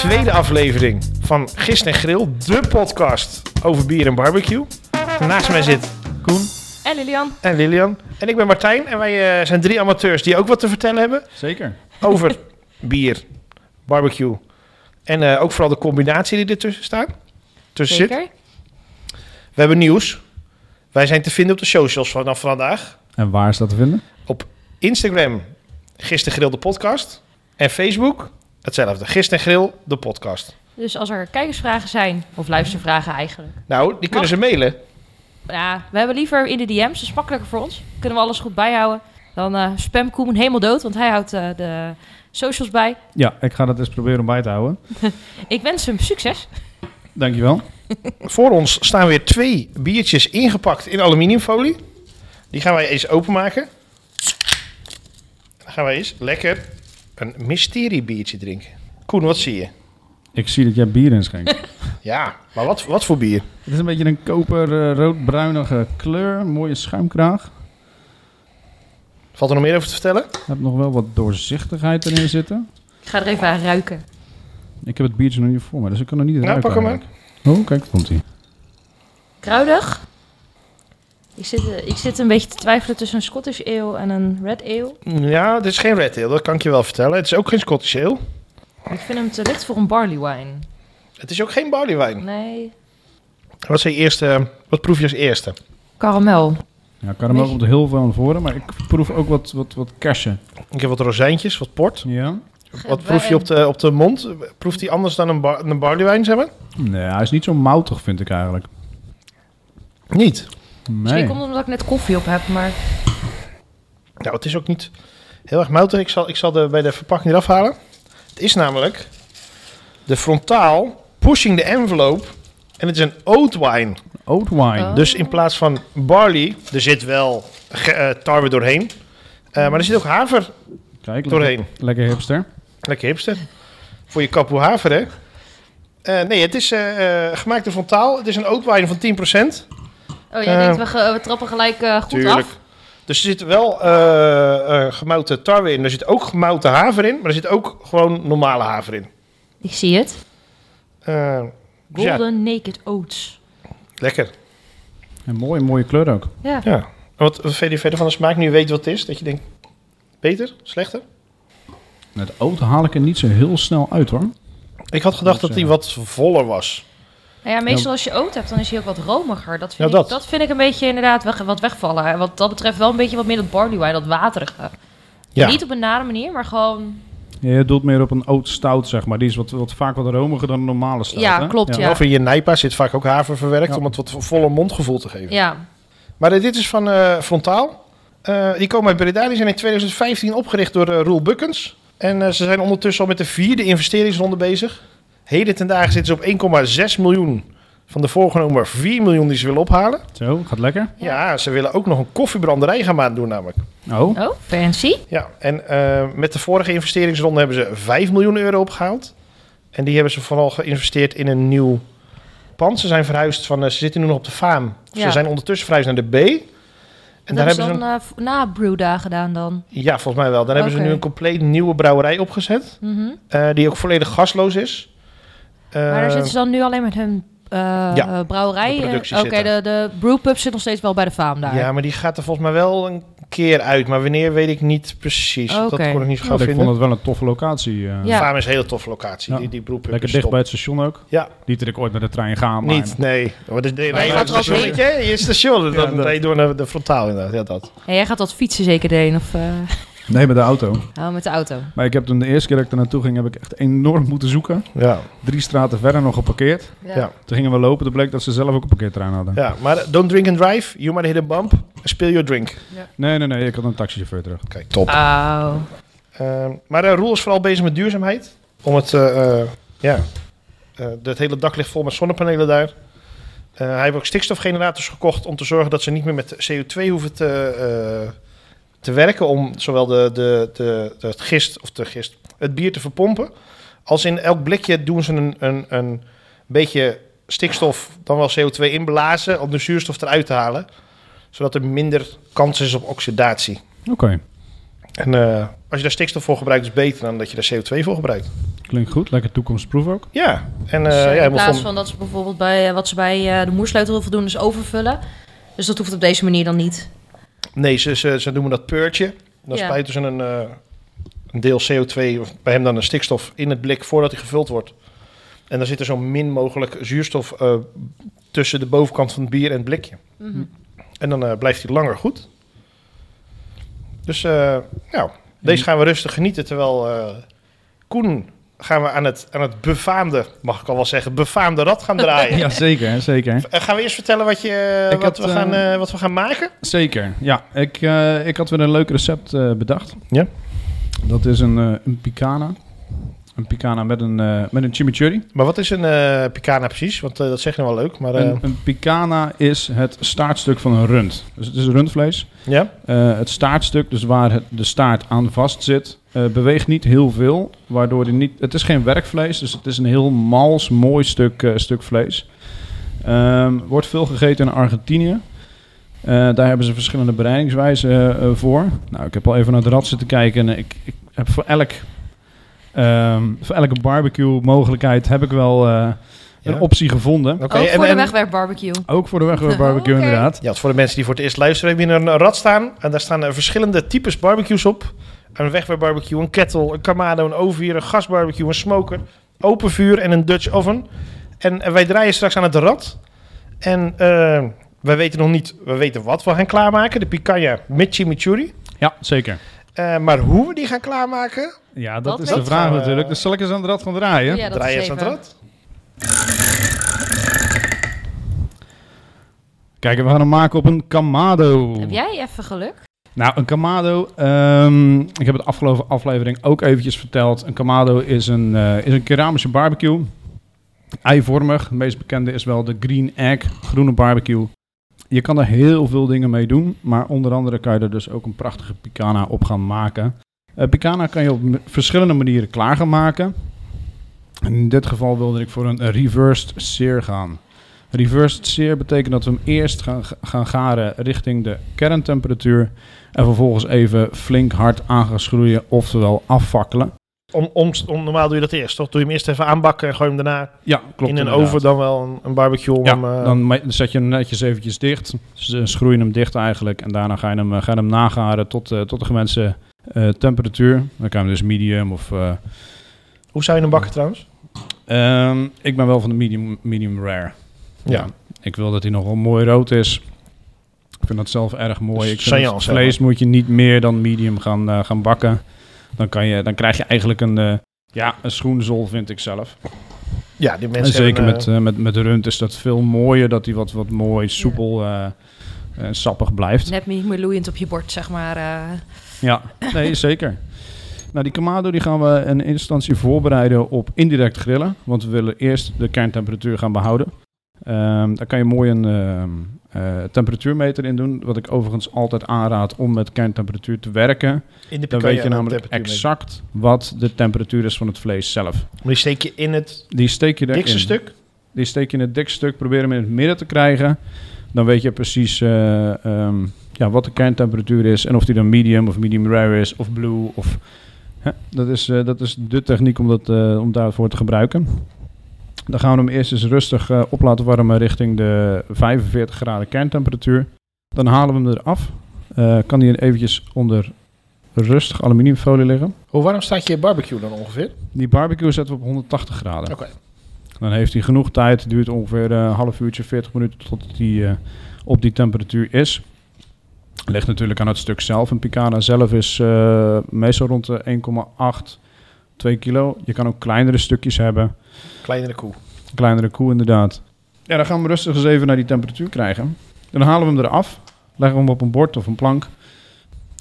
tweede aflevering van Gist en Grill, de podcast over bier en barbecue. Naast mij zit Koen En Lilian. en Lilian. En ik ben Martijn en wij eh, zijn drie amateurs die ook wat te vertellen hebben Zeker. over bier, barbecue en eh, ook vooral de combinatie die ertussen staat. Tussen zit. Zeker. We hebben nieuws. Wij zijn te vinden op de socials vanaf vandaag. En waar is dat te vinden? Instagram, Gist en Grill de podcast. En Facebook, hetzelfde. Gist en Grill de podcast. Dus als er kijkersvragen zijn, of luistervragen eigenlijk. Nou, die kunnen ze mailen. Ja, we hebben liever in de DM's, dat is makkelijker voor ons. Kunnen we alles goed bijhouden. Dan eh spam Koen helemaal dood, want hij houdt eh, de socials bij. Ja, ik ga dat eens proberen om bij te houden. Ik wens hem succes. Dankjewel. Voor ons staan weer twee biertjes ingepakt in aluminiumfolie. Die gaan wij eens openmaken. Dan gaan wij eens lekker een mysterie biertje drinken. Koen, wat zie je? Ik zie dat jij bier inschenkt. Ja, maar wat, wat voor bier? Het is een beetje een koper eh, roodbruinige kleur. Mooie schuimkraag. Valt er nog meer over te vertellen? Er hebt nog wel wat doorzichtigheid erin zitten. Ik ga er even aan ruiken. Ik heb het biertje nog niet voor me, dus ik kan er niet Nou, ruiken. pak hem maar. eigenlijk. Oh, kijk, komt ie. Kruidig. Ik zit, eh, ik zit een beetje te twijfelen tussen een Scottish Ale en een Red Ale. Ja, dit is geen Red Ale, dat kan ik je wel vertellen. Het is ook geen Scottish Ale. Ik vind hem te licht voor een barley wine. Het is ook geen barleywijn. Nee. Wat, je eerste, wat proef je als eerste? Karamel. Ja, karamel komt er heel veel voren, maar ik proef ook wat, wat, wat kersen. Ik heb wat rozijntjes, wat port. Ja? Wat proef je op de, op de mond? Proeft die anders dan een, bar, een barleywijn, zeg maar? Nee, hij is niet zo moutig, vind ik eigenlijk. Niet. Misschien Nee. komt het omdat ik net koffie op heb, maar... Nou, het is ook niet heel erg moutig. Ik zal, ik zal de, bij de verpakking eraf halen. Het is namelijk de frontaal pushing the envelope. En het is een oat wine. Oat wine. Oh. Dus in plaats van barley, er zit wel eh, tarwe doorheen. Eh, maar er zit ook haver Kijk, doorheen. lekker, lekker hipster. Lekker hipster. Voor je kapoe haver, hè? Eh, nee, het is gemaakt door frontaal. Het is een oat wine van 10%. Oh, jij Eh, denkt, we, ge- we trappen gelijk eh, goed Tuurlijk. af? Dus er zit wel eh, eh, gemouten tarwe in. Er zit ook gemouten haver in. Maar er zit ook gewoon normale haver in. Ik zie het. Eh, dus ja, Golden Naked Oats. lekker. En mooie, mooie kleur ook. Ja. Ja. Wat, vind je verder van de smaak? Nu je weet wat het is. Dat je denkt, beter? Slechter? Het oat haal ik er niet zo heel snel uit hoor. Ik had gedacht Moet dat die wat voller was. Nou ja, meestal als je oat hebt, dan is hij ook wat romiger. Dat vind, Ja, dat. Ik, dat vind ik een beetje inderdaad weg, wat wegvallen. En Wat dat betreft wel een beetje wat meer dat barley wine, dat waterige. Ja. Niet op een nare manier, maar gewoon... Ja, je doelt meer op een oat stout, zeg maar. Die is wat, wat vaak wat romiger dan een normale stout. Ja, hè? klopt, ja. Of in je nijpa zit vaak ook haver verwerkt. Ja. Om het wat voller mondgevoel te geven. Ja, Maar eh, dit is van eh, Frontaal. Eh, die komen uit Breda. Die zijn in 2015 opgericht door eh, Roel Bukkens. En eh, ze zijn ondertussen al met de vierde investeringsronde bezig. Heden ten dagen zitten ze op 1,6 miljoen van de voorgenomen 4 miljoen die ze willen ophalen. Zo, gaat lekker. Ja, ze willen ook nog een koffiebranderij gaan maken doen namelijk. Oh, oh, fancy. Ja, en eh, met de vorige investeringsronde hebben ze 5 miljoen euro opgehaald. En die hebben ze vooral geïnvesteerd in een nieuw pand. Ze zijn verhuisd van, eh, ze zitten nu nog op de Faam. Ze zijn ondertussen verhuisd naar de B. En En daar dat hebben is ze, dan een, eh, na Brewda gedaan dan. ja, volgens mij wel. Daar hebben ze nu een compleet nieuwe brouwerij opgezet. Mhm. eh, die ook volledig gasloos is. Eh, maar daar zitten ze dan nu alleen met hun eh, ja, eh, brouwerij. eh, Oké, de, de brewpub zit nog steeds wel bij de faam daar. ja, maar die gaat er volgens mij wel een keer uit. Maar wanneer weet ik niet precies. Dat kon ik niet gauw ik vinden. vond het wel een toffe locatie. eh. Ja. Faam is een hele toffe locatie. Ja. Die, die brewpub Lekker is dicht top. bij het station ook. Ja, Niet dat ik ooit met de trein ga, maar... niet. Nee. Maar de, de, je nee, gaat er ook station, je? Je station. Dan Ja, dat. ben je door naar de frontaal inderdaad. Ja, dat. En jij gaat wat fietsen zeker heen of eh, Nee, met de auto. oh, met de auto. Maar ik heb toen de eerste keer dat ik er naartoe ging, heb ik echt enorm moeten zoeken. Ja. Drie straten verder nog geparkeerd. Ja. Toen gingen we lopen, toen bleek dat ze zelf ook een parkeerterrein hadden. ja, maar don't drink and drive. You might hit a bump. Spill your drink. Nee, nee, nee, ik had een taxichauffeur terug. Kijk, top. Oh. Ehm, maar uh, Roel is vooral bezig met duurzaamheid. Om het, eh, eh, ja, eh, het hele dak ligt vol met zonnepanelen daar. Eh, hij heeft ook stikstofgenerators gekocht om te zorgen dat ze niet meer met CO2 hoeven te, eh, te werken. Om zowel de, de, de, de, het gist, of de gist, het bier te verpompen. Als in elk blikje doen ze een, een, een beetje stikstof, dan wel CO2 inblazen om de zuurstof eruit te halen. Zodat er minder kans is op oxidatie. Oké. En eh, als je daar stikstof voor gebruikt, is beter dan dat je daar CO2 voor gebruikt. Klinkt goed, lekker toekomstproef ook. Ja, en Dus, eh, ja, in helemaal plaats van- dat ze bijvoorbeeld bij eh, wat ze bij eh, de moersleutel doen, is overvullen. Dus dat hoeft op deze manier dan niet. Nee, ze, ze, ze noemen dat peurtje. Dan Ja. spuiten ze een, eh, een deel CO2, of bij hem dan een stikstof, in het blik voordat hij gevuld wordt. En dan zit er zo min mogelijk zuurstof eh, tussen de bovenkant van het bier en het blikje. Mhm. En dan eh, blijft hij langer goed. Dus eh, nou, deze gaan we rustig genieten. Terwijl eh, Koen gaan we aan het, aan het befaamde, mag ik al wel zeggen, befaamde rad gaan draaien. Ja, zeker, zeker. En gaan we eerst vertellen wat, je, Ik wat, had, we gaan, eh, eh, wat we gaan maken? Zeker, ja. Ik, eh, ik had weer een leuk recept eh, bedacht. Ja. Dat is een, eh, een picana. Een picana met een, eh, met een chimichurri. Maar wat is een eh picana precies? Want eh, dat zeg je wel leuk. Maar, eh, Een, een picana is het staartstuk van een rund. Dus het is rundvlees. ja? Eh, het staartstuk, dus waar het, de staart aan vast zit, eh, beweegt niet heel veel. Waardoor die niet, het is geen werkvlees, dus het is een heel mals, mooi stuk, eh, stuk vlees. Ehm, wordt veel gegeten in Argentinië. Eh, daar hebben ze verschillende bereidingswijzen eh, voor. Nou, ik heb al even naar het rad zitten kijken. En ik, ik heb voor, elk, ehm, voor elke barbecue mogelijkheid heb ik wel eh, een Ja. optie gevonden. Ook en- voor de wegwerpbarbecue. Ook voor de wegwerpbarbecue Oké. inderdaad. Ja, voor de mensen die voor het eerst luisteren, hebben we hier een rad staan. En daar staan er verschillende types barbecues op. Een wegwerpbarbecue, een kettle, een kamado, een ovenvuur, een gasbarbecue, een smoker, open vuur en een Dutch oven. En, en wij draaien straks aan het rad. En eh, wij weten nog niet, we weten wat we gaan klaarmaken. De picanha met chimichurri. Ja, zeker. Eh, maar hoe we die gaan klaarmaken, Ja, dat, Dat is de vraag we- natuurlijk. Dus zal ik eens aan het rad gaan draaien? Ja, dat draai eens aan het rad. Kijk, we gaan hem maken op een Kamado. Heb jij even geluk? Nou, een Kamado, ehm, ik heb het afgelopen aflevering ook eventjes verteld. Een Kamado is een, eh, is een keramische barbecue. Eivormig. Het meest bekende is wel de Green Egg, groene barbecue. Je kan er heel veel dingen mee doen, maar onder andere kan je er dus ook een prachtige picana op gaan maken. Eh picana kan je op verschillende manieren klaar gaan maken. En in dit geval wilde ik voor een reversed sear gaan. Reversed sear betekent dat we hem eerst gaan, gaan garen richting de kerntemperatuur. En vervolgens even flink hard aan gaan schroeien, oftewel afvakkelen. Om, om, om- normaal doe je dat eerst, toch? Doe je hem eerst even aanbakken en gooi hem daarna Ja, klopt. in een oven dan wel een, een barbecue om Ja, hem... eh, dan zet je hem netjes eventjes dicht. Dus, eh, schroei je hem dicht eigenlijk. En daarna ga je hem, eh, ga je hem nagaren tot, tot de gewenste temperatuur. Dan kan je hem dus medium of... Hoe zou je hem bakken trouwens? ehm, ik ben wel van de medium, medium rare. Ja. Ik wil dat hij nog wel mooi rood is. Ik vind dat zelf erg mooi. Dus ik vind het vlees moet je niet meer dan medium gaan, eh, gaan bakken. Dan, kan je, dan krijg je eigenlijk een, eh, ja, een schoenzol, vind ik zelf. Ja, die En mensen zeker hebben, met, eh, eh, met, met rund is dat veel mooier. Dat hij wat, wat mooi, soepel eh, en sappig blijft. Net niet meer loeiend op je bord, zeg maar. eh. Ja, nee, zeker. Nou, die kamado die gaan we in eerste instantie voorbereiden op indirect grillen. Want we willen eerst de kerntemperatuur gaan behouden. Ehm, daar kan je mooi een ehm, eh, temperatuurmeter in doen. Wat ik overigens altijd aanraad om met kerntemperatuur te werken. in de Dan weet je namelijk exact wat de temperatuur is van het vlees zelf. Maar die steek je in het Die steek je dikste stuk. Die steek je in het dikste stuk, probeer hem in het midden te krijgen. Dan weet je precies eh, ehm, ja, wat de kerntemperatuur is. En of die dan medium of medium rare is of blue. Of, hè, dat, is, eh, dat is de techniek om, dat, om daarvoor te gebruiken. Dan gaan we hem eerst eens rustig eh, op laten warmen richting de 45 graden kerntemperatuur. Dan halen we hem eraf. Eh kan die eventjes onder rustig aluminiumfolie liggen. Hoe warm staat je barbecue dan ongeveer? Die barbecue zetten we op 180 graden. Oké. Dan heeft hij genoeg tijd. Het duurt ongeveer eh, een half uurtje, 40 minuten tot hij eh, op die temperatuur is. Ligt natuurlijk aan het stuk zelf. Een picana zelf is eh, meestal rond de 1,8, 2 kilo. Je kan ook kleinere stukjes hebben. Kleinere koe. Kleinere koe inderdaad. Ja, dan gaan we rustig eens even naar die temperatuur krijgen. Dan halen we hem eraf. Leggen we hem op een bord of een plank.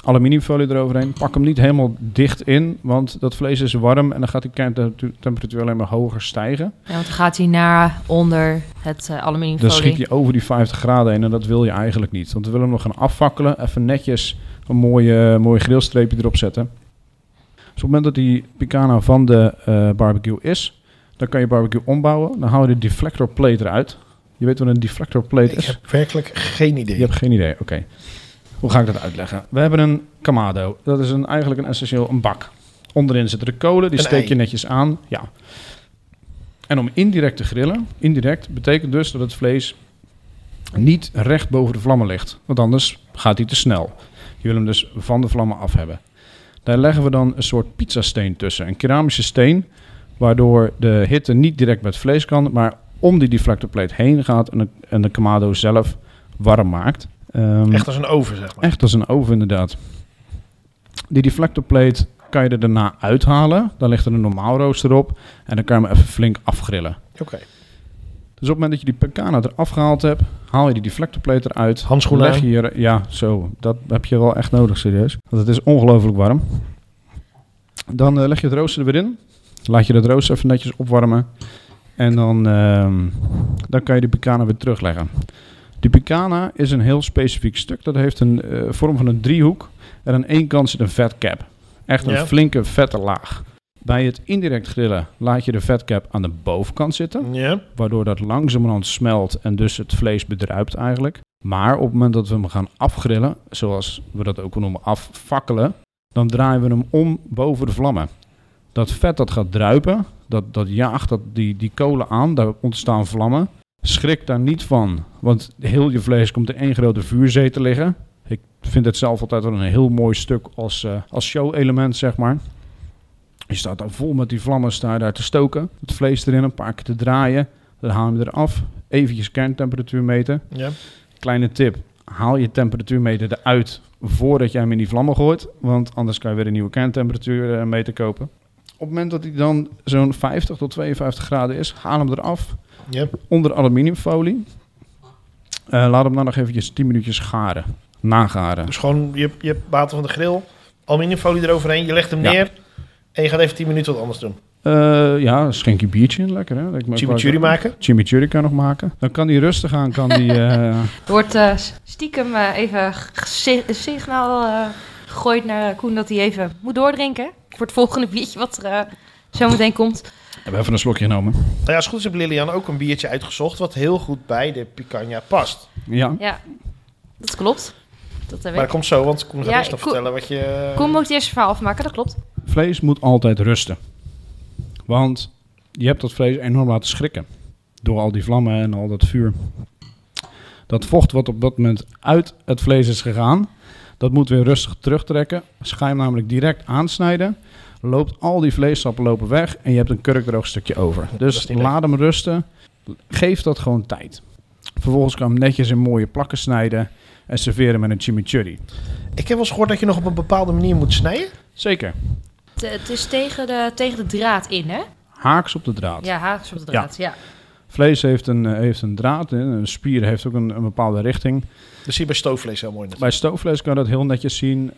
Aluminiumfolie eroverheen. Pak hem niet helemaal dicht in, want dat vlees is warm en dan gaat die kerntemperatuur alleen maar hoger stijgen. Ja, want dan gaat hij naar onder het eh Dan aluminiumfolie. schiet je over die 50 graden heen en dat wil je eigenlijk niet. Want we willen hem nog gaan afvakkelen. Even netjes een mooie, mooie grillstreepje erop zetten. Op het moment dat die picana van de eh, barbecue is, dan kan je barbecue ombouwen. Dan haal je de deflector plate eruit. Je weet wat een deflector plate Ik is? heb werkelijk geen idee. Je hebt geen idee, oké. Hoe ga ik dat uitleggen? We hebben een kamado. Dat is een, eigenlijk een essentieel een bak. Onderin zitten de kolen, die Een steek je netjes aan. Ja. En om indirect te grillen, indirect betekent dus dat het vlees niet recht boven de vlammen ligt. Want anders gaat hij te snel. Je wil hem dus van de vlammen af hebben. Daar leggen we dan een soort pizzasteen tussen. Een keramische steen, waardoor de hitte niet direct met vlees kan, maar om die deflectorplate heen gaat en de, en de kamado zelf warm maakt. Ehm, Echt als een oven, zeg maar. Echt als een oven, inderdaad. Die deflectorplate kan je er daarna uithalen. Dan ligt er een normaal rooster op. En dan kan je hem even flink afgrillen. Oké. Dus op het moment dat je die pecana eraf gehaald hebt, haal je die deflectorplate eruit. Handschoenen leg je hier, Ja, zo. Dat heb je wel echt nodig, serieus. Want het is ongelooflijk warm. Dan eh, leg je het rooster er weer in. Laat je het rooster even netjes opwarmen. En dan, ehm, dan kan je die pecana weer terugleggen. Die pecana is een heel specifiek stuk. Dat heeft een eh, vorm van een driehoek. En aan één kant zit een vetcap. Echt een Ja. flinke vette laag. Bij het indirect grillen laat je de vetcap aan de bovenkant zitten waardoor dat langzamerhand smelt en dus het vlees bedruipt eigenlijk. Maar op het moment dat we hem gaan afgrillen, zoals we dat ook noemen afvakkelen, dan draaien we hem om boven de vlammen. Dat vet dat gaat druipen, dat, dat jaagt dat die, die kolen aan, daar ontstaan vlammen. Schrik daar niet van, want heel je vlees komt in één grote vuurzee te liggen. Ik vind het zelf altijd wel een heel mooi stuk als, eh, als show-element, zeg maar. Je staat daar vol met die vlammen, sta je daar te stoken. Het vlees erin, een paar keer te draaien. Dan haal je hem eraf. Eventjes kerntemperatuur meten. Ja. Kleine tip. Haal je temperatuurmeter eruit voordat jij hem in die vlammen gooit. Want anders kan je weer een nieuwe kerntemperatuur eh, meter kopen. Op het moment dat hij dan zo'n 50 tot 52 graden is, haal hem eraf. Ja. Onder aluminiumfolie. Eh, laat hem dan nog eventjes 10 minuutjes garen. Nagaren. Dus gewoon, je, je hebt water van de grill, aluminiumfolie eroverheen, je legt hem Ja. neer en je gaat even 10 minuten wat anders doen. Eh, ja, schenk je biertje in, lekker hè. Chimichurri maken. Chimichurri kan nog maken. Dan kan die rustig aan, kan die... eh, Er wordt eh, stiekem eh, even signaal eh, gegooid naar Koen dat hij even moet doordrinken. Voor het volgende biertje wat er eh, zo meteen komt. We hebben even een slokje genomen. Nou ja, als het goed is, heeft Lilian ook een biertje uitgezocht wat heel goed bij de picanha past. Ja. Ja, dat klopt. Dat heb Maar dat ik. komt zo, want Koen gaat Ja, eerst nog vertellen wat je... Koen moet eerst het verhaal afmaken, dat klopt. Vlees moet altijd rusten. Want je hebt dat vlees enorm laten schrikken. Door al die vlammen en al dat vuur. Dat vocht wat op dat moment uit het vlees is gegaan, dat moet weer rustig terugtrekken. Als ga je hem namelijk direct aansnijden, loopt al die vleessappen lopen weg en je hebt een kurkdroog stukje over. Dus laat hem rusten. Geef dat gewoon tijd. Vervolgens kan je hem netjes in mooie plakken snijden en serveren met een chimichurri. Ik heb wel eens gehoord dat je nog op een bepaalde manier moet snijden. Zeker. Het, het is tegen de, tegen de draad in, hè? Haaks op de draad. Ja, haaks op de draad, ja. Vlees heeft een, eh, heeft een draad, hè. een spier heeft ook een, een bepaalde richting. Dat zie je bij stoofvlees heel mooi. net. Bij stoofvlees kan je dat heel netjes zien.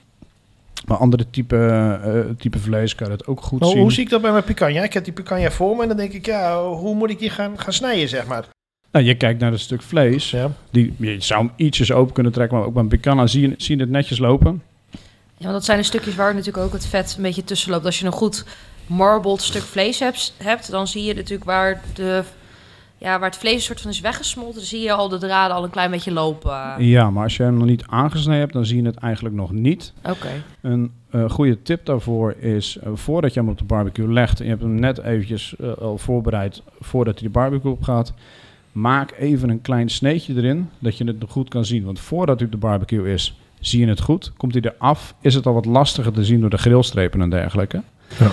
Bij andere type, eh, type vlees kan je dat ook goed Maar zien. hoe zie ik dat bij mijn picanha? Ik heb die picanha voor me en dan denk ik, ja, hoe moet ik die gaan, gaan snijden, zeg maar. Nou, je kijkt naar het stuk vlees. Ja. Die, je zou hem ietsjes open kunnen trekken, maar ook bij een picanha zie je, zie je het netjes lopen. Ja, want dat zijn de stukjes waar natuurlijk ook het vet een beetje tussen loopt. Als je een goed marbled stuk vlees hebt, hebt dan zie je natuurlijk waar, de, ja, waar het vlees een soort van is weggesmolten. Dan zie je al de draden al een klein beetje lopen. Ja, maar als je hem nog niet aangesneden hebt, dan zie je het eigenlijk nog niet. Oké. Een eh, goede tip daarvoor is, eh, voordat je hem op de barbecue legt... en je hebt hem net eventjes eh, al voorbereid voordat hij de barbecue op gaat... maak even een klein sneetje erin, dat je het nog goed kan zien. Want voordat hij op de barbecue is, zie je het goed. Komt hij eraf, is het al wat lastiger te zien door de grillstrepen en dergelijke. Ja.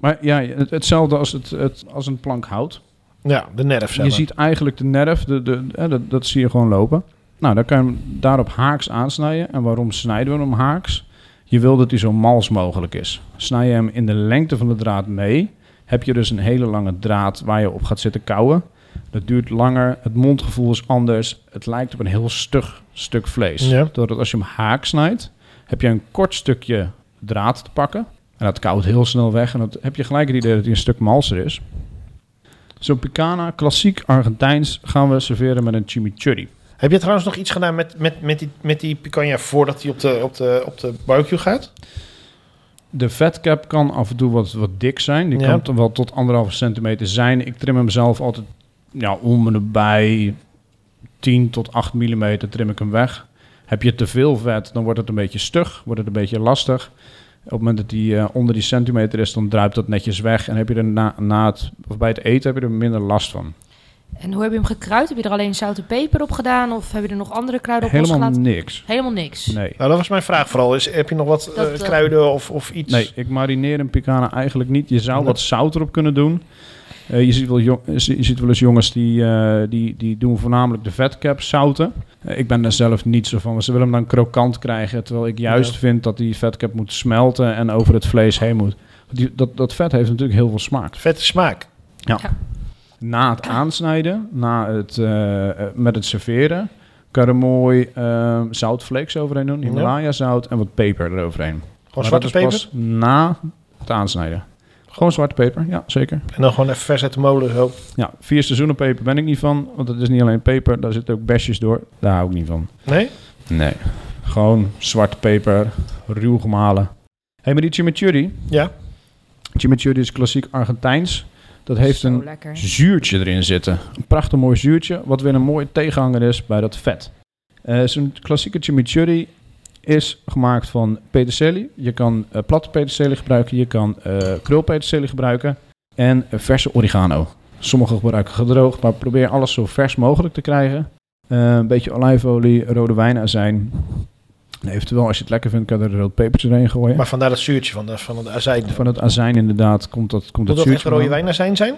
Maar ja, het, hetzelfde als, het, het, als een plank hout. Ja, de nerf, zeg Je ziet eigenlijk de nerf, de, de, dat, dat zie je gewoon lopen. Nou, dan kan je hem daarop haaks aansnijden. En waarom snijden we hem haaks? Je wil dat hij zo mals mogelijk is. Snij je hem in de lengte van de draad mee, heb je dus een hele lange draad waar je op gaat zitten kouwen. Dat duurt langer, het mondgevoel is anders. Het lijkt op een heel stug stuk vlees. Ja. Doordat als je hem haak snijdt, heb je een kort stukje draad te pakken. En dat koudt heel snel weg. En dan heb je gelijk het idee dat hij een stuk malser is. Zo'n picana, klassiek Argentijns, gaan we serveren met een chimichurri. Heb je trouwens nog iets gedaan met, met, met, die, met die picanha voordat hij op de, op, de, op de barbecue gaat? De vetcap kan af en toe wat, wat dik zijn. Die Ja. kan wel tot anderhalve centimeter zijn. Ik trim hem zelf altijd ja, om en nabij 10 tot 8 millimeter trim ik hem weg. Heb je te veel vet, dan wordt het een beetje stug, wordt het een beetje lastig. Op het moment dat die eh, onder die centimeter is, dan druipt dat netjes weg. En heb je er na, na het, of bij het eten heb je er minder last van. En hoe heb je hem gekruid? Heb je er alleen zout en peper op gedaan? Of heb je er nog andere kruiden op Helemaal losgelaten? niks. Helemaal niks. Nee. Nou, dat was mijn vraag vooral. Is, heb je nog wat Dat, eh, eh, kruiden of, of iets? Nee, ik marineer een picana eigenlijk niet. Je zou wat zout erop kunnen doen. Eh, je, ziet wel jong- je ziet wel eens jongens die, eh, die, die doen voornamelijk de vetcap zouten. Eh, ik ben daar zelf niet zo van. Ze willen hem dan krokant krijgen. Terwijl ik juist Ja. vind dat die vetcap moet smelten en over het vlees heen moet. Die, dat, dat vet heeft natuurlijk heel veel smaak. Vette smaak. Na het aansnijden, na het, eh, eh, met het serveren, kan je er mooi eh, zoutflakes overheen doen. Himalaya zout en wat peper eroverheen. Gewoon Maar zwarte dat is peper. na het aansnijden. Gewoon zwarte peper, ja zeker. En dan gewoon even vers uit de molen. Zo. Ja, vier seizoenen peper ben ik niet van, want het is niet alleen peper, daar zitten ook besjes door. Daar hou ik niet van. Nee? Nee. Gewoon zwarte peper, ruw gemalen. Hé, hey, maar die chimichurri, Ja. chimichurri is klassiek Argentijns. Dat heeft Zo een lekker. zuurtje erin zitten. Een prachtig mooi zuurtje, wat weer een mooie tegenhanger is bij dat vet. Eh Zo'n klassieke chimichurri is gemaakt van peterselie. Je kan eh, platte peterselie gebruiken, je kan eh krulpeterselie gebruiken en eh, verse oregano. Sommigen gebruiken gedroogd, maar probeer alles zo vers mogelijk te krijgen. Een beetje olijfolie, rode wijnazijn. En eventueel, als je het lekker vindt, kan je er rood pepertje erin gooien. Maar vandaar dat zuurtje van de, van de azijn. van het azijn inderdaad komt dat, komt Moet dat dat echt zuurtje rode wijnazijn zijn?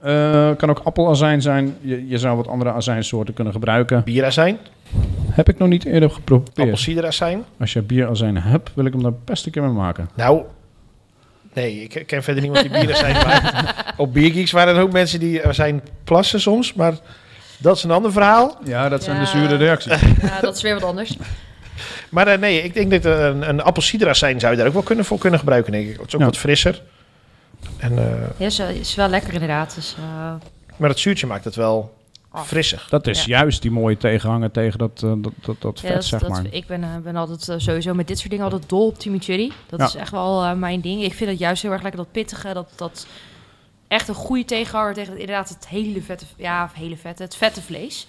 Eh, kan ook appelazijn zijn. Je, je zou wat andere azijnsoorten kunnen gebruiken. Bierazijn? Heb ik nog niet eerder geprobeerd. Appelsiederazijn? Als je bierazijn hebt, wil ik hem daar best een keer mee maken. Nou, nee, ik ken verder niemand die bierazijn maakt. Op Biergeeks waren er ook mensen die azijn plassen soms, maar dat is een ander verhaal. Ja, dat zijn de zure reacties. Ja, dat is weer wat anders. Maar eh, nee, ik denk dat een, een appelsiederazijn zou je daar ook wel kunnen voor kunnen gebruiken, denk ik. Het is ook Ja. wat frisser. En, eh, Ja, is, is wel lekker inderdaad. Dus, eh, maar het zuurtje maakt het wel frissig. Dat is Ja. juist die mooie tegenhanger tegen dat, eh, dat, dat, dat Ja, vet, dat, zeg dat- maar. ik ben, ben altijd sowieso met dit soort dingen altijd dol op chimichurri. Dat Ja. is echt wel eh, mijn ding. Ik vind het juist heel erg lekker dat pittige, dat, dat echt een goede tegenhanger tegen het, inderdaad het hele vette, ja, of hele vette, het vette vlees.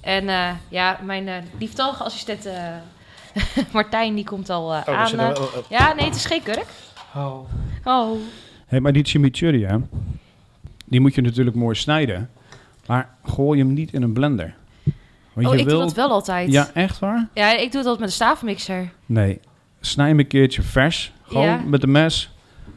En eh, ja, mijn eh lieftallige assistent eh, Martijn, die komt al eh, Oh, aan. wel- oh, ja, nee, het is geen kurk. oh. Oh. Hey, maar die chimichurri, hè, die moet je natuurlijk mooi snijden. Maar gooi hem niet in een blender. Want Oh, je ik doe dat wel altijd. Ja, echt waar? Ja, ik doe het altijd met een staafmixer. Nee. Snij hem een keertje vers. Gewoon Ja. met een mes.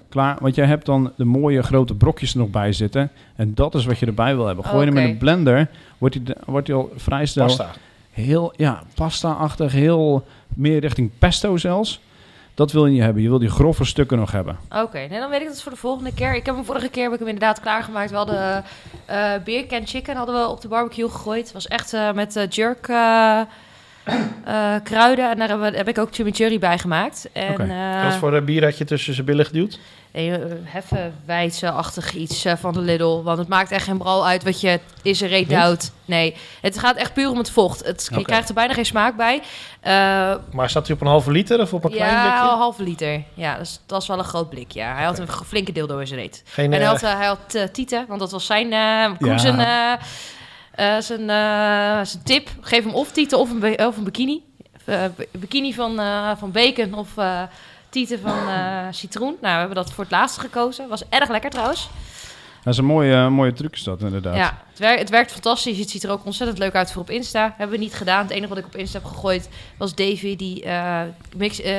Klaar. Want jij hebt dan de mooie grote brokjes er nog bij zitten. En dat is wat je erbij wil hebben. Gooi hem in Oké. een blender. Wordt hij, de- wordt hij al vrij snel Pasta. heel ja, pasta-achtig. Heel meer richting pesto zelfs. Dat wil je niet hebben. Je wil die grove stukken nog hebben. Oké, nee, dan weet ik dat voor de volgende keer. Ik heb hem vorige keer heb ik hem inderdaad klaargemaakt. We hadden eh beer can chicken hadden we op de barbecue gegooid. Het was echt eh, met jerk eh, eh, kruiden. En daar heb ik ook chimichurri bij gemaakt. En Oké. eh, Wat voor een bier had je tussen zijn billen geduwd? eh, heffenwijze-achtig iets eh, van de Lidl. Want het maakt echt geen bral uit wat je is er reet duwt. Nee, het gaat echt puur om het vocht. Het, Je krijgt er bijna geen smaak bij. Eh, Maar staat hij op een halve liter of op een klein ja, een blikje? halve liter. Ja, dus dat is wel een groot blik. Ja. Hij had een flinke dildo in zijn reet. Geen, En hij eh, had, eh, hij had eh, Tieten, want dat was zijn, eh eh, eh, zijn, eh, zijn tip. Geef hem of Tieten of een, of een bikini. Eh, bikini van, eh, van bacon of eh Tieten van eh, citroen. Nou, we hebben dat voor het laatste gekozen. Was erg lekker trouwens. Dat is een mooie, eh, mooie truc is dat inderdaad. Ja, het, wer- het werkt fantastisch. Het ziet er ook ontzettend leuk uit voor op Insta. Hebben we niet gedaan. Het enige wat ik op Insta heb gegooid was Davy die eh, mix, eh,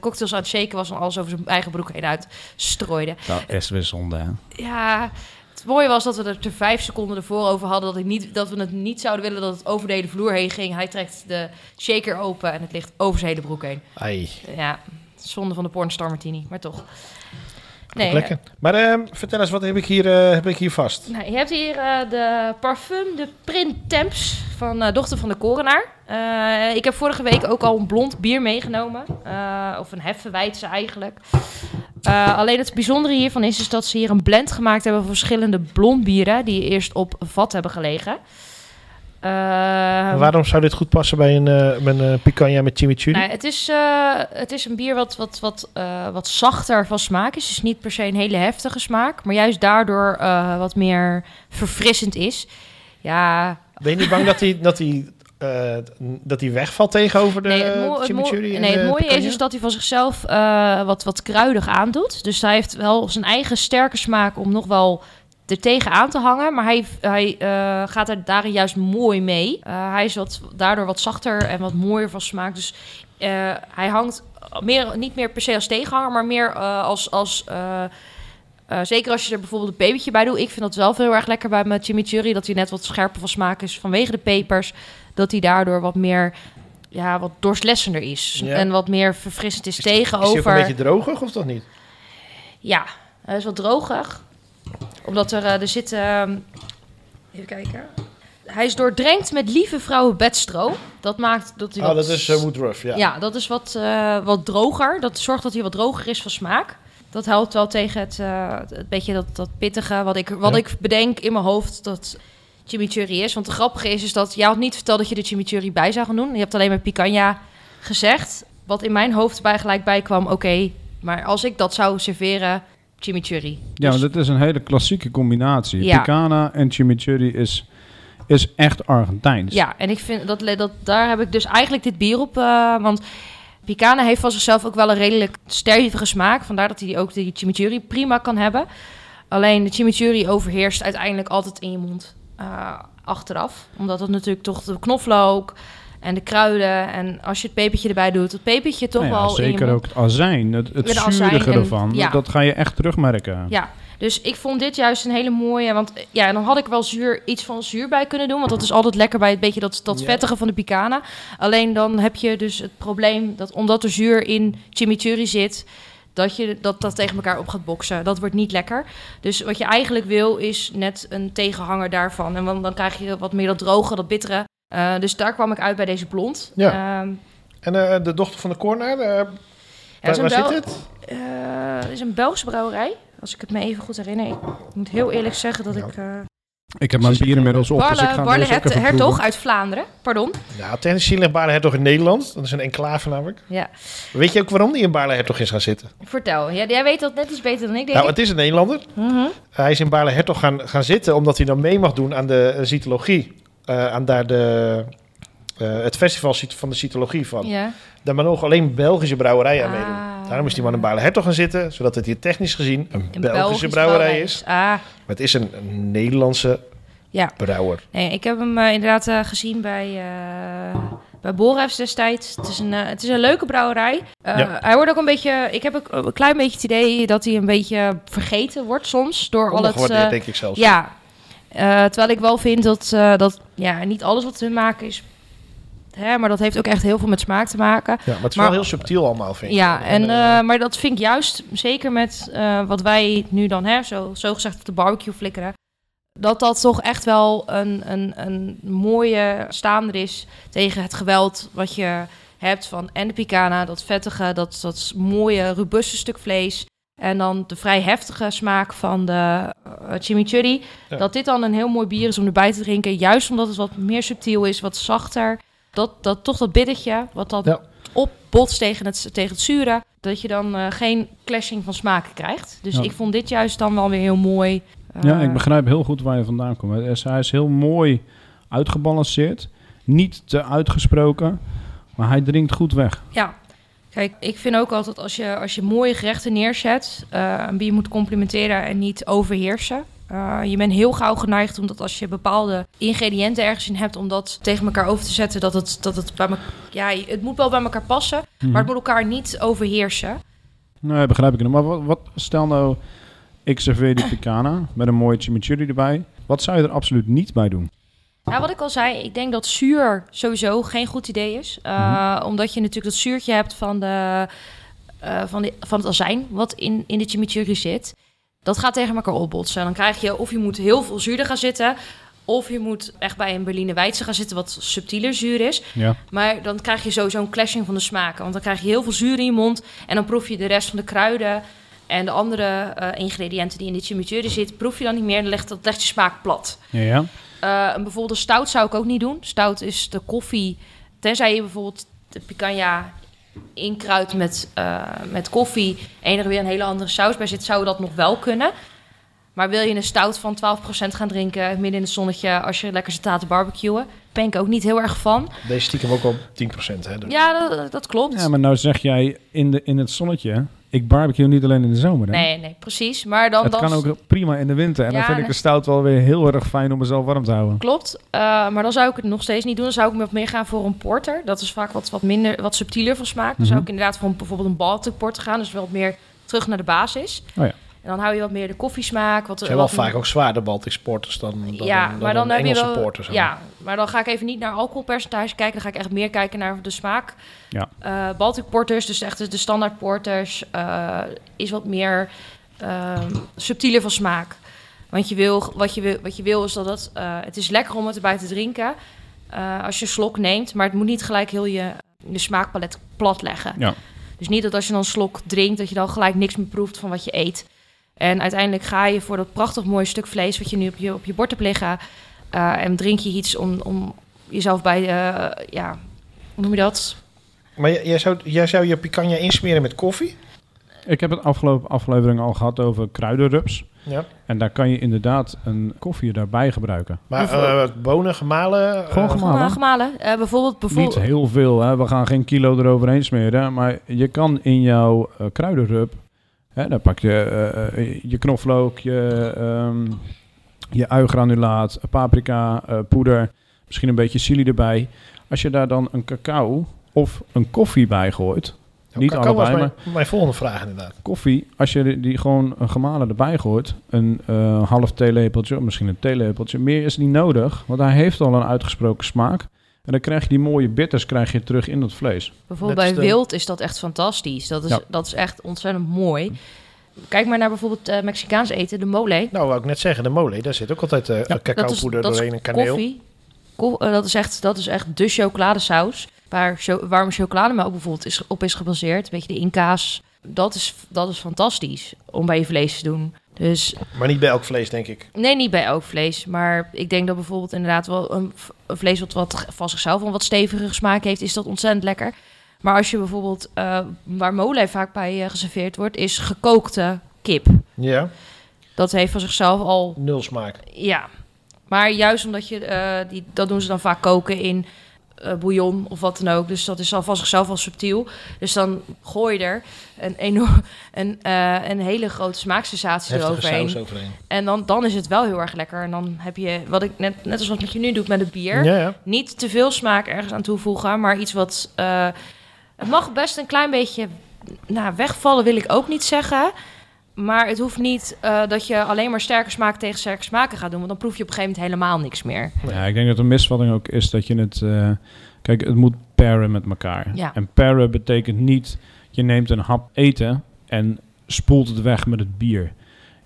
cocktails aan het shaken was en alles over zijn eigen broek heen uit strooide. Dat is weer zonde, hè? Ja, het mooie was dat we er er vijf seconden ervoor over hadden dat, ik niet, dat we het niet zouden willen dat het over de hele vloer heen ging. Hij trekt de shaker open en het ligt over zijn hele broek heen. Ai, Ja, zonde van de pornstar martini, maar toch. Nee, lekker. Maar ehm, vertel eens, wat heb ik hier, eh, heb ik hier vast? Nou, je hebt hier eh, de parfum de Printemps van eh, dochter van de korenaar. Ik heb vorige week ook al een blond bier meegenomen. Of een heffenwijtse eigenlijk. Alleen het bijzondere hiervan is, is dat ze hier een blend gemaakt hebben van verschillende blond bieren die eerst op vat hebben gelegen. Eh, Waarom zou dit goed passen bij een, eh, met een picanha met chimichurri? nou, het, is, eh, het is een bier wat, wat, wat, eh, wat zachter van smaak is. Dus niet per se een hele heftige smaak. Maar juist daardoor eh, wat meer verfrissend is. Ja, Ben je niet bang dat hij, dat hij eh, dat hij wegvalt tegenover de Nee, het, het, chimichurri en nee, het mooie is dus dat hij van zichzelf eh, wat, wat kruidig aandoet. Dus hij heeft wel zijn eigen sterke smaak om nog wel er tegenaan te hangen. Maar hij, hij eh, gaat er daarin juist mooi mee. Eh, hij is wat, daardoor wat zachter en wat mooier van smaak. Dus eh, hij hangt meer, niet meer per se als tegenhanger, maar meer als... als zeker als je er bijvoorbeeld een pepertje bij doet. Ik vind dat wel heel erg lekker bij mijn chimichurri. Dat hij net wat scherper van smaak is vanwege de pepers. Dat hij daardoor wat meer, ja, wat doorslessender is. Ja. En wat meer verfrissend is, Is die- Is hij ook tegenover... een beetje drogig of toch niet? Ja, hij is wat drogig. Omdat er, eh, er zit... ehm, even kijken. Hij is doordrenkt met lieve vrouwen bedstro. Dat maakt dat hij Oh, wat... dat is uh, Woodruff, ja. Ja, dat is wat, eh, wat droger. Dat zorgt dat hij wat droger is van smaak. Dat helpt wel tegen het, eh, het beetje dat, dat pittige wat ik, wat Ja. ik bedenk in mijn hoofd dat chimichurri is. Want het grappige is, is dat jij had niet verteld dat je de chimichurri bij zou gaan doen. Je hebt alleen maar picanha gezegd. Wat in mijn hoofd bij gelijk bij kwam, oké, maar als ik dat zou serveren, chimichurri. Ja, Dus- dat is een hele klassieke combinatie. Ja. Picana en chimichurri is, is echt Argentijns. Ja, en ik vind dat, dat daar heb ik dus eigenlijk dit bier op. eh, want Picana heeft van zichzelf ook wel een redelijk stevige smaak. Vandaar dat hij ook die chimichurri prima kan hebben. Alleen de chimichurri overheerst uiteindelijk altijd in je mond eh, achteraf. Omdat het natuurlijk toch de knoflook en de kruiden... en als je het pepertje erbij doet, het pepertje toch Nou ja, wel zeker ook het azijn, het, het zuurige en- ervan. ja. Dat ga je echt terugmerken. Ja, dus ik vond dit juist een hele mooie. Want ja, dan had ik wel zuur, iets van zuur bij kunnen doen. Want dat is altijd lekker bij het beetje dat, dat vettige van de picana. Alleen dan heb je dus het probleem dat omdat er zuur in chimichurri zit. Dat, je, dat dat tegen elkaar op gaat boksen. Dat wordt niet lekker. Dus wat je eigenlijk wil is net een tegenhanger daarvan. En dan, dan krijg je wat meer dat droge, dat bittere. Eh, dus daar kwam ik uit bij deze blond. Ja. Ehm, En eh, de dochter van de Corner, eh, waar, Bel- zit het? eh, het is een Belgische brouwerij. Als ik het me even goed herinner. Ik moet heel eerlijk zeggen dat Ja. ik... eh, Ik heb mijn bier inmiddels op, dus ik Barle, ga Barle deze ook Hert- Hertog uit Vlaanderen. Pardon. Ja, gezien ligt Baarle Hertog in Nederland. Dat is een enclave namelijk. Ja. Weet je ook waarom die in Baarle Hertog is gaan zitten? Vertel. Ja, jij weet dat net iets beter dan ik, denk Nou, ik. het is een Nederlander. Mhm. Hij is in Baarle Hertog gaan, gaan zitten omdat hij dan mee mag doen aan de eh, cytologie. Eh, aan daar de, eh, het festival van de cytologie van. Ja. Daar mogen alleen Belgische brouwerijen aan Ah. meedoen. Daarom is die man in Baarle Hertog gaan zitten, zodat het hier technisch gezien een, Een Belgische Belgisch brouwerij is. Ah, Maar het is een, een Nederlandse ja. brouwer. Nee, ik heb hem eh, inderdaad gezien bij, eh bij Borefs destijds. Het is, een, het is een leuke brouwerij. Ja. Hij wordt ook een beetje... Ik heb ook een klein beetje het idee dat hij een beetje vergeten wordt soms. Door al het... Denk ik zelfs. Ja, terwijl ik wel vind dat, eh, dat ja, niet alles wat hun maken is... Hè, maar dat heeft ook echt heel veel met smaak te maken. Ja, maar het is Maar- wel heel subtiel allemaal, vind ik. Ja, en, eh, eh, maar dat vind ik juist, zeker met eh, wat wij nu dan, hè, zo, zo gezegd op de barbecue flikkeren, dat dat toch echt wel een, een, een mooie staander is tegen het geweld wat je hebt van en de picana, dat vettige, dat, dat mooie, robuuste stuk vlees. En dan de vrij heftige smaak van de eh, chimichurri. Ja. Dat dit dan een heel mooi bier is om erbij te drinken. Juist omdat het wat meer subtiel is, wat zachter. Dat, dat toch dat bittertje, wat dat Ja. opbotst tegen het, tegen het zure. Dat je dan eh, geen clashing van smaken krijgt. Dus Ja. ik vond dit juist dan wel weer heel mooi. Ja, Eh, ik begrijp heel goed waar je vandaan komt. Hij is, heel mooi uitgebalanceerd. Niet te uitgesproken, maar hij dringt goed weg. Ja. Kijk, ik vind ook altijd als je, als je mooie gerechten neerzet, een bier moet complimenteren en niet overheersen. Eh, je bent heel gauw geneigd omdat als je bepaalde ingrediënten ergens in hebt om dat tegen elkaar over te zetten, dat het, dat het bij elkaar, ja, het moet wel bij elkaar passen, Mhm. maar het moet elkaar niet overheersen. Nee, begrijp ik. niet. Maar wat, wat, stel nou, ik serveer die picana met een mooie chimichurri erbij. Wat zou je er absoluut niet bij doen? Nou, wat ik al zei, ik denk dat zuur sowieso geen goed idee is. Uh, Omdat je natuurlijk dat zuurtje hebt van, de, uh, van, de, van het azijn wat in, in de chimichurri zit. Dat gaat tegen elkaar opbotsen. Dan krijg je of je moet heel veel zuurder gaan zitten... of je moet echt bij een Berliner Weidse gaan zitten wat subtieler zuur is. Ja. Maar dan krijg je sowieso een clashing van de smaken. Want dan krijg je heel veel zuur in je mond... en dan proef je de rest van de kruiden... En de andere uh, ingrediënten die in de chimichurri zitten, proef je dan niet meer. Dan legt, dat legt je smaak plat. Ja, ja. Uh, een bijvoorbeeld stout zou ik ook niet doen. Stout is de koffie. Tenzij je bijvoorbeeld de picanha inkruidt met, uh, met koffie... en er weer een hele andere saus bij zit, zou dat nog wel kunnen. Maar wil je een stout van 12% gaan drinken midden in het zonnetje als je lekker zit te barbecuen? Ben ik ook niet heel erg van. Deze stiekem ook al 10%. Hè? Dus- Ja, dat, dat klopt. Ja, maar nou zeg jij in, de, in het zonnetje... Ik barbecue niet alleen in de zomer. Hè? Nee, nee, precies. Maar dan, het dan kan ook prima in de winter. En dan vind ik de stout wel weer heel erg fijn om mezelf warm te houden. Klopt, eh, maar dan zou ik het nog steeds niet doen. Dan zou ik wat meer gaan voor een porter. Dat is vaak wat, wat minder, wat subtieler van smaak. Dan zou Mhm. ik inderdaad voor bijvoorbeeld een Baltic porter gaan. Dus wel wat meer terug naar de basis. Oh ja. En dan hou je wat meer de koffiesmaak. Wat, Ze zijn wel wat vaak ook zwaarder Baltic sporters dan, dan, ja, dan, maar dan, heb je Engelse wel. porters. ja, maar dan ga ik even niet naar alcoholpercentage kijken. Dan ga ik echt meer kijken naar de smaak. Ja. Eh, Baltic porters, dus echt de standaard porters, eh, is wat meer ehm, subtieler van smaak. Want je wil, wat, je wil, wat je wil is dat het... eh, het is lekker om het erbij te drinken eh, als je een slok neemt. Maar het moet niet gelijk heel je, je smaakpalet plat leggen. Ja. Dus niet dat als je dan een slok drinkt... dat je dan gelijk niks meer proeft van wat je eet. En uiteindelijk ga je voor dat prachtig mooie stuk vlees... wat je nu op je, op je bord hebt liggen... eh, en drink je iets om, om jezelf bij... eh, ja, hoe noem je dat? Maar jij, zou, jij zou je picanha insmeren met koffie? Ik heb het afgelopen aflevering al gehad over kruidenrups. Ja. En daar kan je inderdaad een koffie daarbij gebruiken. Maar eh, bonen, gemalen? Gewoon gemalen. Gemalen. gemalen. Eh, bijvoorbeeld... bijvoorbeeld Niet heel veel, hè? we gaan geen kilo eroverheen smeren. Maar je kan in jouw eh kruidenrub, hè, dan pak je eh, eh, je knoflook, je, ehm je uigranulaat, paprika, eh, poeder, misschien een beetje chili erbij. Als je daar dan een cacao of een koffie bij gooit, niet cacao was allebei, mijn, mijn volgende vraag inderdaad. koffie, als je die- die gewoon een gemalen erbij gooit, een eh, half theelepeltje, of misschien een theelepeltje, meer is niet nodig, want hij heeft al een uitgesproken smaak. En dan krijg je die mooie bitters krijg je terug in dat vlees. Bijvoorbeeld bij wild is dat echt fantastisch. Dat is, Ja. dat is echt ontzettend mooi. Kijk maar naar bijvoorbeeld eh, Mexicaans eten, de mole. Nou, wou ik net zeggen, de mole, daar zit ook altijd eh Ja, cacaopoeder doorheen en kaneel. Koffie. Ko- eh, dat, is echt, dat is echt de chocoladesaus. Waar cho warme chocolademelk bijvoorbeeld is, op is gebaseerd. Een beetje de inkaas. Dat is, dat is fantastisch om bij je vlees te doen. Dus Maar niet bij elk vlees, denk ik. nee, niet bij elk vlees. Maar ik denk dat bijvoorbeeld inderdaad wel een, vlees wat, wat van zichzelf een wat stevige smaak heeft, is dat ontzettend lekker. Maar als je bijvoorbeeld, eh, waar mole vaak bij eh, geserveerd wordt, is gekookte kip. Ja, Dat heeft van zichzelf al nul smaak. Ja, maar juist omdat je, eh, die, dat doen ze dan vaak koken in eh, bouillon of wat dan ook. Dus dat is al van zichzelf al subtiel. Dus dan gooi je er een, enorm, een, eh, een hele grote smaaksensatie Heftige eroverheen. saus overheen. En dan, dan is het wel heel erg lekker. En dan heb je, wat ik net, net als wat je nu doet met het bier, Ja, ja. niet te veel smaak ergens aan toevoegen, maar iets wat. eh, het mag best een klein beetje. Nou, wegvallen wil ik ook niet zeggen. Maar het hoeft niet eh, dat je alleen maar sterke smaak tegen sterke smaken gaat doen. Want dan proef je op een gegeven moment helemaal niks meer. Ja, ik denk dat een misvatting ook is dat je het... eh, kijk, het moet paren met elkaar. Ja. En paren betekent niet... Je neemt een hap eten en spoelt het weg met het bier.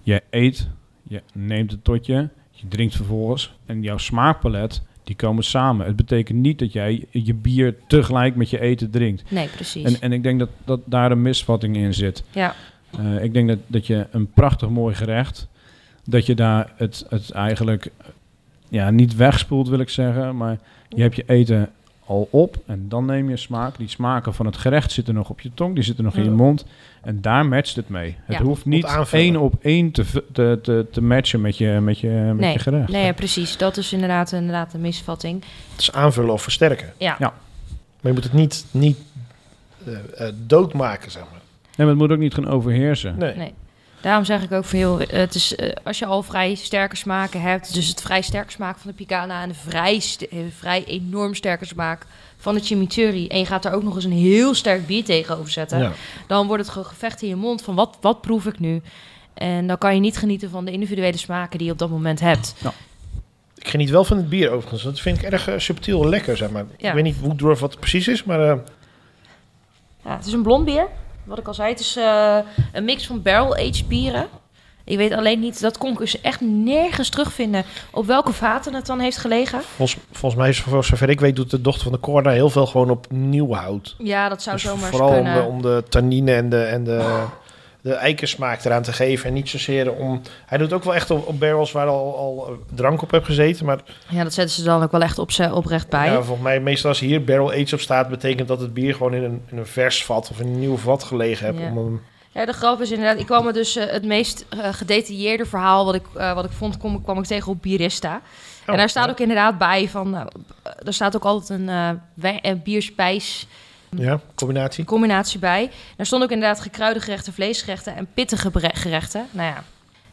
Je eet, je neemt het tot je, je drinkt vervolgens... en jouw smaakpalet, die komen samen. Het betekent niet dat jij je bier tegelijk met je eten drinkt. Nee, precies. En, en ik denk dat, dat daar een misvatting in zit. ja, Eh, ik denk dat, dat je een prachtig mooi gerecht, dat je daar het, het eigenlijk ja, niet wegspoelt, wil ik zeggen, maar je hebt je eten al op en dan neem je smaak. Die smaken van het gerecht zitten nog op je tong, die zitten nog in je mond en daar matcht het mee. Het Ja. hoeft niet één op één te, te, te, te matchen met je, met je, met nee, je gerecht. nee, ja, precies. Dat is inderdaad, inderdaad een misvatting. Het is aanvullen of versterken. Ja. Ja. Maar je moet het niet, niet eh, eh, doodmaken, zeg maar. Nee, maar het moet ook niet gaan overheersen. Nee. Nee. Daarom zeg ik ook voor heel, het is, eh, als je al vrij sterke smaken hebt, dus het vrij sterke smaak van de picana en de vrij, eh, vrij enorm sterke smaak van de chimichurri, en je gaat er ook nog eens een heel sterk bier tegenover zetten, Ja. dan wordt het gewoon gevecht in je mond van wat, wat proef ik nu? En dan kan je niet genieten van de individuele smaken die je op dat moment hebt. Ik geniet wel van het bier overigens. Dat vind ik erg eh, subtiel en lekker, zeg maar. Ja. Ik weet niet hoe dwarf wat het precies is, maar... eh, Ja, het is een blond bier. Wat ik al zei, het is eh, een mix van barrel-aged bieren. Ik weet alleen niet, dat kon ik dus echt nergens terugvinden op welke vaten het dan heeft gelegen. volgens, volgens mij, is, voor zover ik weet, doet de dochter van de Corda heel veel gewoon op nieuw hout. Ja, dat zou Dus zomaar vooral om kunnen. de, om de tannine en de, en de, de eikensmaak eraan te geven. En niet zozeer om... Hij doet ook wel echt op, op barrels waar al, al eh, drank op heb gezeten. Maar Ja, dat zetten ze dan ook wel echt op oprecht bij. ja, volgens mij, meestal als hier barrel aged op staat... betekent dat het bier gewoon in een, in een vers vat of in een nieuw vat gelegen hebt. Ja. Om hem, Ja, de grap is inderdaad, ik kwam er dus eh, het meest eh, gedetailleerde verhaal wat ik, wat ik vond, kwam, kwam ik tegen op Bierista. en daar staat ja. ook inderdaad bij van, er staat ook altijd een eh wijn- en bierspijs Ja, combinatie. combinatie bij. Daar stond ook inderdaad gekruide gerechten, vleesgerechten en pittige gerechten. Nou ja,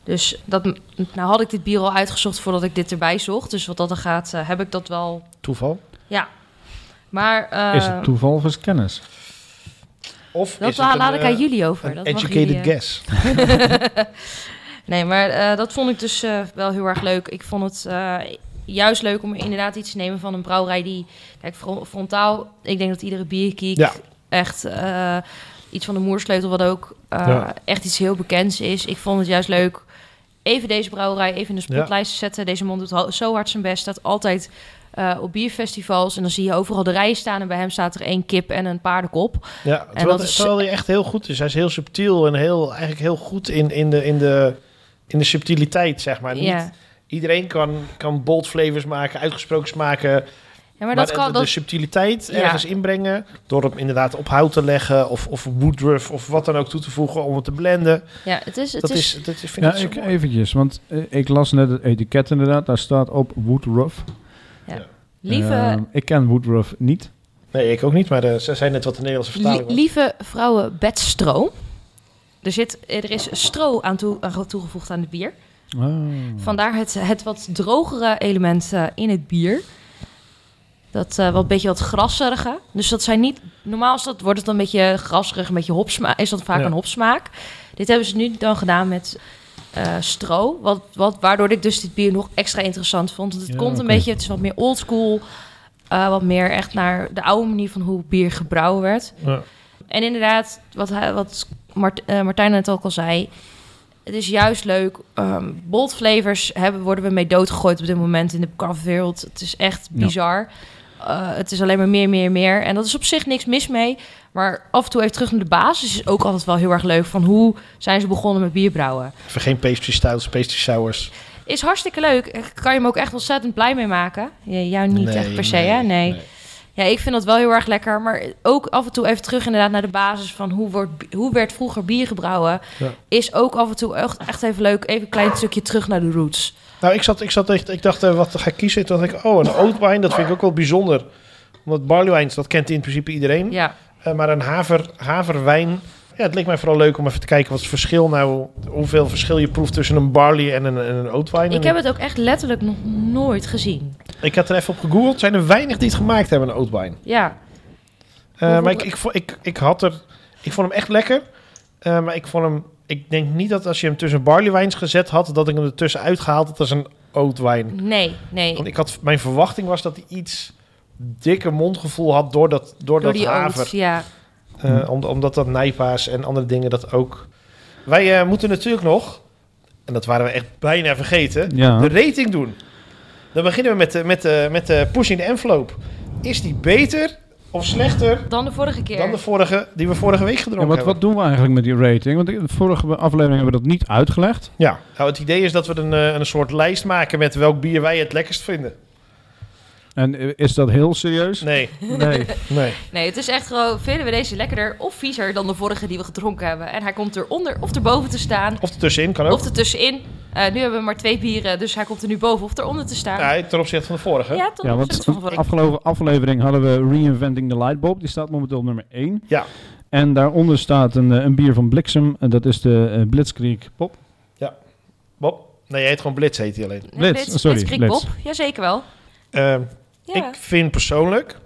dus dat, nou had ik dit bier al uitgezocht voordat ik dit erbij zocht. Dus wat dat er gaat, eh, heb ik dat wel, Toeval. ja. Maar eh, is het toeval of is het kennis? Of dat is het laat een, ik aan eh, jullie over. Een Dat educated jullie, guess. Nee, maar eh, dat vond ik dus eh, wel heel erg leuk. Ik vond het eh, juist leuk om inderdaad iets te nemen van een brouwerij die... Kijk, fro- frontaal, ik denk dat iedere bierkiek Ja. echt eh, iets van de moersleutel... wat ook eh, Ja. echt iets heel bekends is. Ik vond het juist leuk even deze brouwerij even in de spotlijst zetten. Deze man doet zo hard zijn best. Staat altijd eh, op bierfestivals. En dan zie je overal de rijen staan. En bij hem staat er één kip en een paardenkop. Ja, terwijl, dat is- terwijl hij echt heel goed is. Hij is heel subtiel en heel, eigenlijk heel goed in, in, de, in, de, in de subtiliteit, zeg maar. Niet, Ja. Iedereen kan, kan bold flavors maken, uitgesproken maken. ja, maar, Maar, dat de, kan... de Dat, subtiliteit Ja. ergens inbrengen... door hem inderdaad op hout te leggen... of, of woodruff of wat dan ook toe te voegen om het te blenden. ja, het is... Het Dat is, is, dat is, vind Ja, ik, mooi. eventjes, want eh, ik las net het etiket inderdaad. Daar staat op Woodruff. lieve... Ehm, ik ken Woodruff niet. Nee, ik ook niet, maar eh, ze zijn net wat de Nederlandse vertaling Lie- lieve vrouwen bedstro. Er, zit, er is stro aan, toe, aan toegevoegd aan het bier. Ah. Vandaar het, het wat drogere element eh, in het bier. Dat eh, wat beetje wat grasserige. Dus dat zijn niet... Normaal is dat, wordt het dan een beetje grasserig, een beetje hopsmaak. Is dat vaak Ja. een hopsmaak. Dit hebben ze nu dan gedaan met eh, stro. Wat, wat, waardoor ik dus dit bier nog extra interessant vond. Want het Ja, komt een beetje... Het is wat meer oldschool. eh wat meer echt naar de oude manier van hoe bier gebrouwen werd. Ja. En inderdaad, wat, hij, wat Mart, Martijn net ook al zei. Het is juist leuk. ehm bold flavors hebben, worden we mee doodgegooid op dit moment in de craftwereld. Het is echt Ja. bizar. Eh, het is alleen maar meer, meer, meer. En dat is op zich niks mis mee. Maar af en toe even terug naar de basis is ook altijd wel heel erg leuk. Van hoe zijn ze begonnen met bierbrouwen? Even geen pastry stouts, pastry sours. Is hartstikke leuk. Kan je hem ook echt ontzettend blij mee maken. Jou niet Nee, echt per se, hè? Nee. Ja, ik vind dat wel heel erg lekker. Maar ook af en toe even terug inderdaad naar de basis van hoe, wordt, hoe werd vroeger bier gebrouwen. Ja. Is ook af en toe echt, echt even leuk. Even een klein stukje terug naar de roots. Nou, ik, zat, ik, zat echt, ik dacht, eh, wat ga ik kiezen? Toen dacht ik, oh, een wine, dat vind ik ook wel bijzonder. Omdat barley wines, dat kent in principe iedereen. Ja, Eh, maar een haver, haverwijn, ja, het leek mij vooral leuk om even te kijken wat het verschil nou, hoeveel verschil je proeft tussen een barley en een, en een oat wine. ik heb het ook echt letterlijk nog nooit gezien. ik had er even op gegoogeld, zijn er weinig die het gemaakt hebben, een oat wine. Ja, Eh, maar ik, ik, ik, ik had er, ik vond hem echt lekker. Eh, maar ik vond hem, ik denk niet dat als je hem tussen barley wines gezet had, dat ik hem er tussen uitgehaald had als een oat wine. nee, nee. Want ik had, mijn verwachting was dat hij iets dikker mondgevoel had door dat, door Door dat haver. oats, ja. Eh, om, omdat dat nijpaas en andere dingen dat ook. Wij eh, moeten natuurlijk nog, en dat waren we echt bijna vergeten, Ja. de rating doen. Dan beginnen we met de, met de, met de pushing the envelope. Is die beter of slechter Dan de vorige keer. dan de vorige die we vorige week gedronken Ja, wat, hebben? wat doen we eigenlijk met die rating? Want in de vorige aflevering hebben we dat niet uitgelegd. Ja, nou, het idee is dat we een, eh, een soort lijst maken met welk bier wij het lekkerst vinden. En is dat heel serieus? Nee, Nee. nee. Nee, het is echt gewoon, vinden we deze lekkerder of viezer dan de vorige die we gedronken hebben. En hij komt eronder of erboven te staan. Of ertussenin kan ook. Of ertussenin. Eh nu hebben we maar twee bieren, dus hij komt er nu boven of eronder te staan. Ja, ten opzichte van de vorige. Ja, tot Ja, van de vorige. afgelopen aflevering hadden we Reinventing the Lightbulb. Die staat momenteel op nummer 1. Ja. En daaronder staat een, eh, een bier van Bliksem. En dat is de eh, Blitzkrieg Pop. Bob? Nee, hij heet gewoon Blitz, heet hij alleen. Blitz, Blitz, sorry, Blitzkrieg Blitz. Bob. Jazeker wel. Ehm, Ja. Ik vind persoonlijk,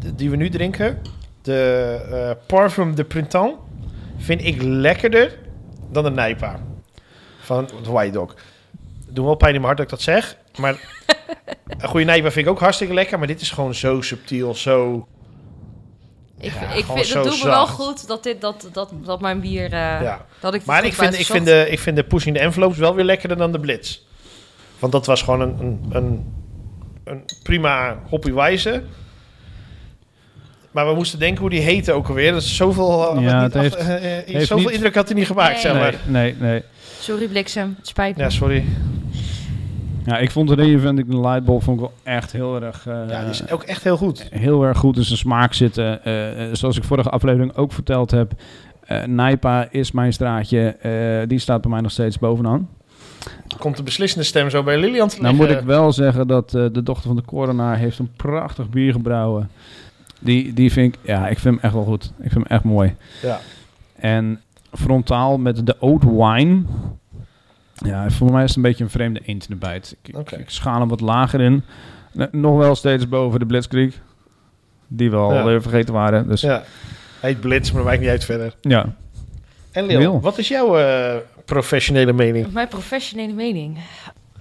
de- die we nu drinken, de eh, Parfum de Printemps, vind ik lekkerder dan de Nijpa van de White Dog. Doet wel pijn in mijn hart dat ik dat zeg, maar een goede Nijpa vind ik ook hartstikke lekker, maar dit is gewoon zo subtiel, zo... Ik, Ja, ik vind, het doet me wel goed dat, dit, dat, dat, dat mijn bier... eh, ja. dat ik Maar ik vind, ik, vind de, ik vind de Pushing the Envelopes wel weer lekkerder dan de Blitz. Want dat was gewoon een, een, een, een prima hoppy wijze. Maar we moesten denken hoe die heette ook alweer. Dat is zoveel, eh, Ja, niet het heeft- af- eh, eh, heeft zoveel niet- indruk had hij niet gemaakt, Nee. zeg maar. Nee, nee, nee. Sorry Bliksem, het spijt me. Ja, sorry. Ja, ik vond de Reinventing the Lightbulb vond ik wel echt heel erg... eh, Ja, die is ook echt heel goed. heel erg goed in zijn smaak zitten. Zoals ik vorige aflevering ook verteld heb. Eh Nijpa is mijn straatje. Eh, die staat bij mij nog steeds bovenaan. Komt de beslissende stem zo bij Lilian te Nou moet ik wel zeggen dat eh, de dochter van de coronaar heeft een prachtig bier gebrouwen. Die, die vind ik, ja, ik vind hem echt wel goed. Ik vind hem echt mooi. Ja. En frontaal met de oat wine. Ja, voor mij is het een beetje een vreemde eend in de bijt. Ik, ik- schaal hem wat lager in. Nog wel steeds boven de Blitzkrieg. Die we al Ja. weer vergeten waren. Dus ja. Ja. Heet Blitz, maar wijkt niet uit verder. En Lil, Lil. wat is jouw eh, professionele mening? Mijn professionele mening.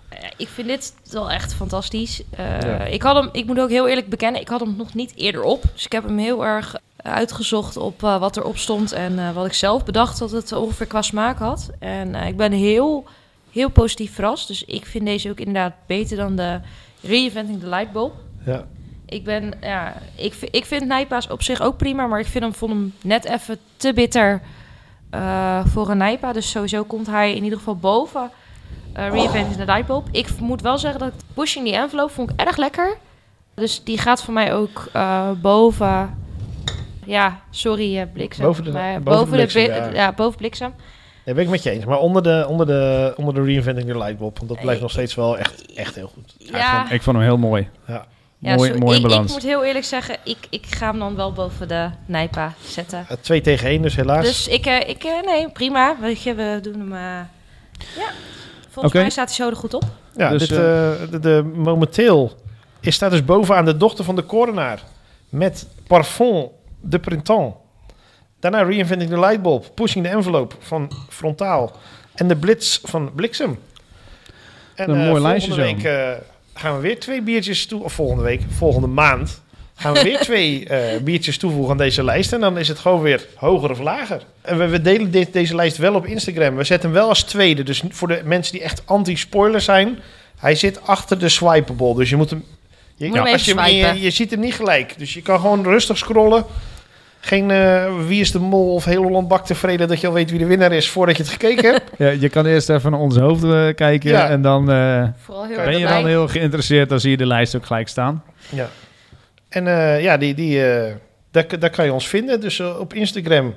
Eh, Ik vind dit wel echt fantastisch. Eh, Ja. ik, had hem, ik moet ook heel eerlijk bekennen, ik had hem nog niet eerder op. Dus ik heb hem heel erg uitgezocht op eh, wat erop stond en wat ik zelf bedacht dat het ongeveer qua smaak had. En ik ben heel, heel positief verrast. Dus ik vind deze ook inderdaad beter dan de Reinventing the Lightbulb. Ja. Ik ben, ja, ik, ik vind Nijpa's op zich ook prima, maar ik vind hem, vond hem net even te bitter eh, voor een Nijpa. Dus sowieso komt hij in ieder geval boven uh, Reinventing the Lightbulb. Ik moet wel zeggen dat Pushing the Envelope vond ik erg lekker. Dus die gaat voor mij ook eh, boven, ja, sorry eh, Bliksem. Boven de- maar boven de Bliksem, ja. ja, boven Bliksem. Nee, ben ik met je eens. Maar onder de, onder de, onder de Reinventing the Lightbulb. Want dat blijft nog steeds wel echt, echt heel goed. Ja, ik, vond, ik vond hem heel mooi. Ja. Ja, mooi, sorry. mooi in ik, ik balans. moet heel eerlijk zeggen, ik, ik ga hem dan wel boven de Nijpa zetten. Twee tegen één, dus helaas. Dus ik, eh, ik eh, nee, prima. Weet je, we doen hem. eh, ja. Volgens mij staat hij zo er goed op. ja, dus, dit, eh, de, de- momenteel is staat dus bovenaan de dochter van de coronaar. Met Parfum de Printemps. Daarna Reinventing the Lightbulb. Pushing the Envelope van Frontaal. En de Blitz van Bliksem. En Een mooi lijstje zo. week eh, gaan we weer twee biertjes toe... Of volgende week, volgende maand... gaan we weer twee eh, biertjes toevoegen aan deze lijst. En dan is het gewoon weer hoger of lager. En we, we delen dit, deze lijst wel op Instagram. We zetten hem wel als tweede. Dus voor de mensen die echt anti-spoiler zijn... Hij zit achter de swipeable. Dus je moet hem... Je, Moet hem als je, je ziet hem niet gelijk. Dus je kan gewoon rustig scrollen. Geen eh, wie is de mol of heel Holland bak tevreden dat je al weet wie de winnaar is voordat je het gekeken hebt. Ja, je kan eerst even naar ons hoofd eh, kijken. Ja. En dan eh, Vooral heel Ben je dan heel geïnteresseerd. Dan zie je de lijst ook gelijk staan. Ja. En eh, ja, die, die, eh, daar, daar kan je ons vinden. Dus op Instagram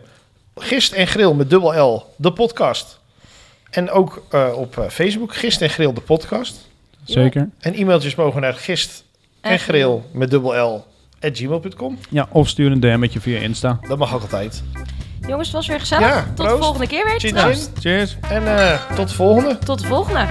Gist en Grill met dubbel L, de podcast. En ook eh, op eh, Facebook Gist en Grill, de podcast. Zeker. En e-mailtjes mogen naar gist en grill met dubbel L at gmail.com. Ja, of stuur een DM'tje via Insta. Dat mag ook altijd. Jongens, het was weer gezellig. Ja, Tot proost. de volgende keer weer. Cheers. Cheers. En eh, tot de volgende. Tot de volgende.